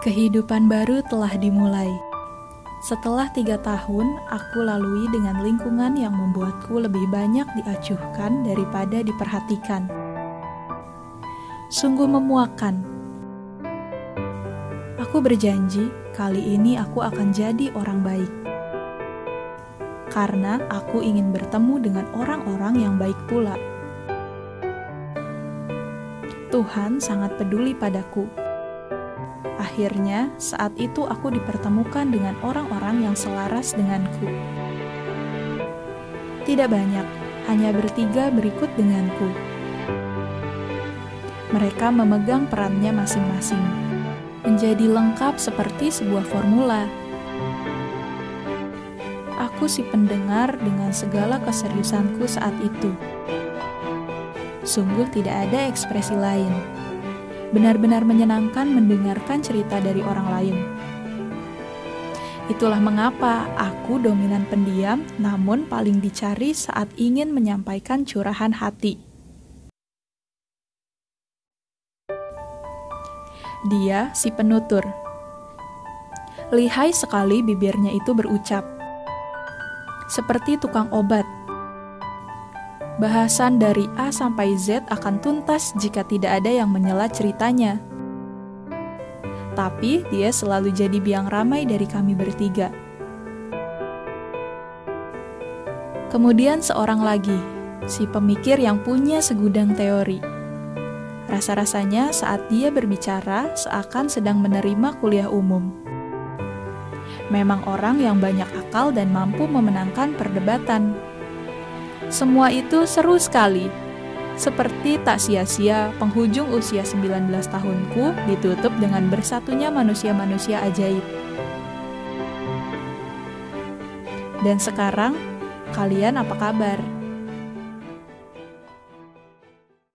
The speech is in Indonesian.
Kehidupan baru telah dimulai. Setelah tiga tahun, aku lalui dengan lingkungan yang membuatku lebih banyak diacuhkan daripada diperhatikan. Sungguh memuakan. Aku berjanji kali ini aku akan jadi orang baik. Karena aku ingin bertemu dengan orang-orang yang baik pula. Tuhan sangat peduli padaku Akhirnya, saat itu aku dipertemukan dengan orang-orang yang selaras denganku. Tidak banyak, hanya bertiga berikut denganku. Mereka memegang perannya masing-masing, menjadi lengkap seperti sebuah formula. Aku si pendengar dengan segala keseriusanku saat itu. Sungguh tidak ada ekspresi lain benar-benar menyenangkan mendengarkan cerita dari orang lain. Itulah mengapa aku dominan pendiam, namun paling dicari saat ingin menyampaikan curahan hati. Dia si penutur. Lihai sekali bibirnya itu berucap, seperti tukang obat Bahasan dari A sampai Z akan tuntas jika tidak ada yang menyela ceritanya. Tapi dia selalu jadi biang ramai dari kami bertiga. Kemudian seorang lagi, si pemikir yang punya segudang teori. Rasa-rasanya saat dia berbicara seakan sedang menerima kuliah umum. Memang orang yang banyak akal dan mampu memenangkan perdebatan semua itu seru sekali. Seperti tak sia-sia, penghujung usia 19 tahunku ditutup dengan bersatunya manusia-manusia ajaib. Dan sekarang, kalian apa kabar?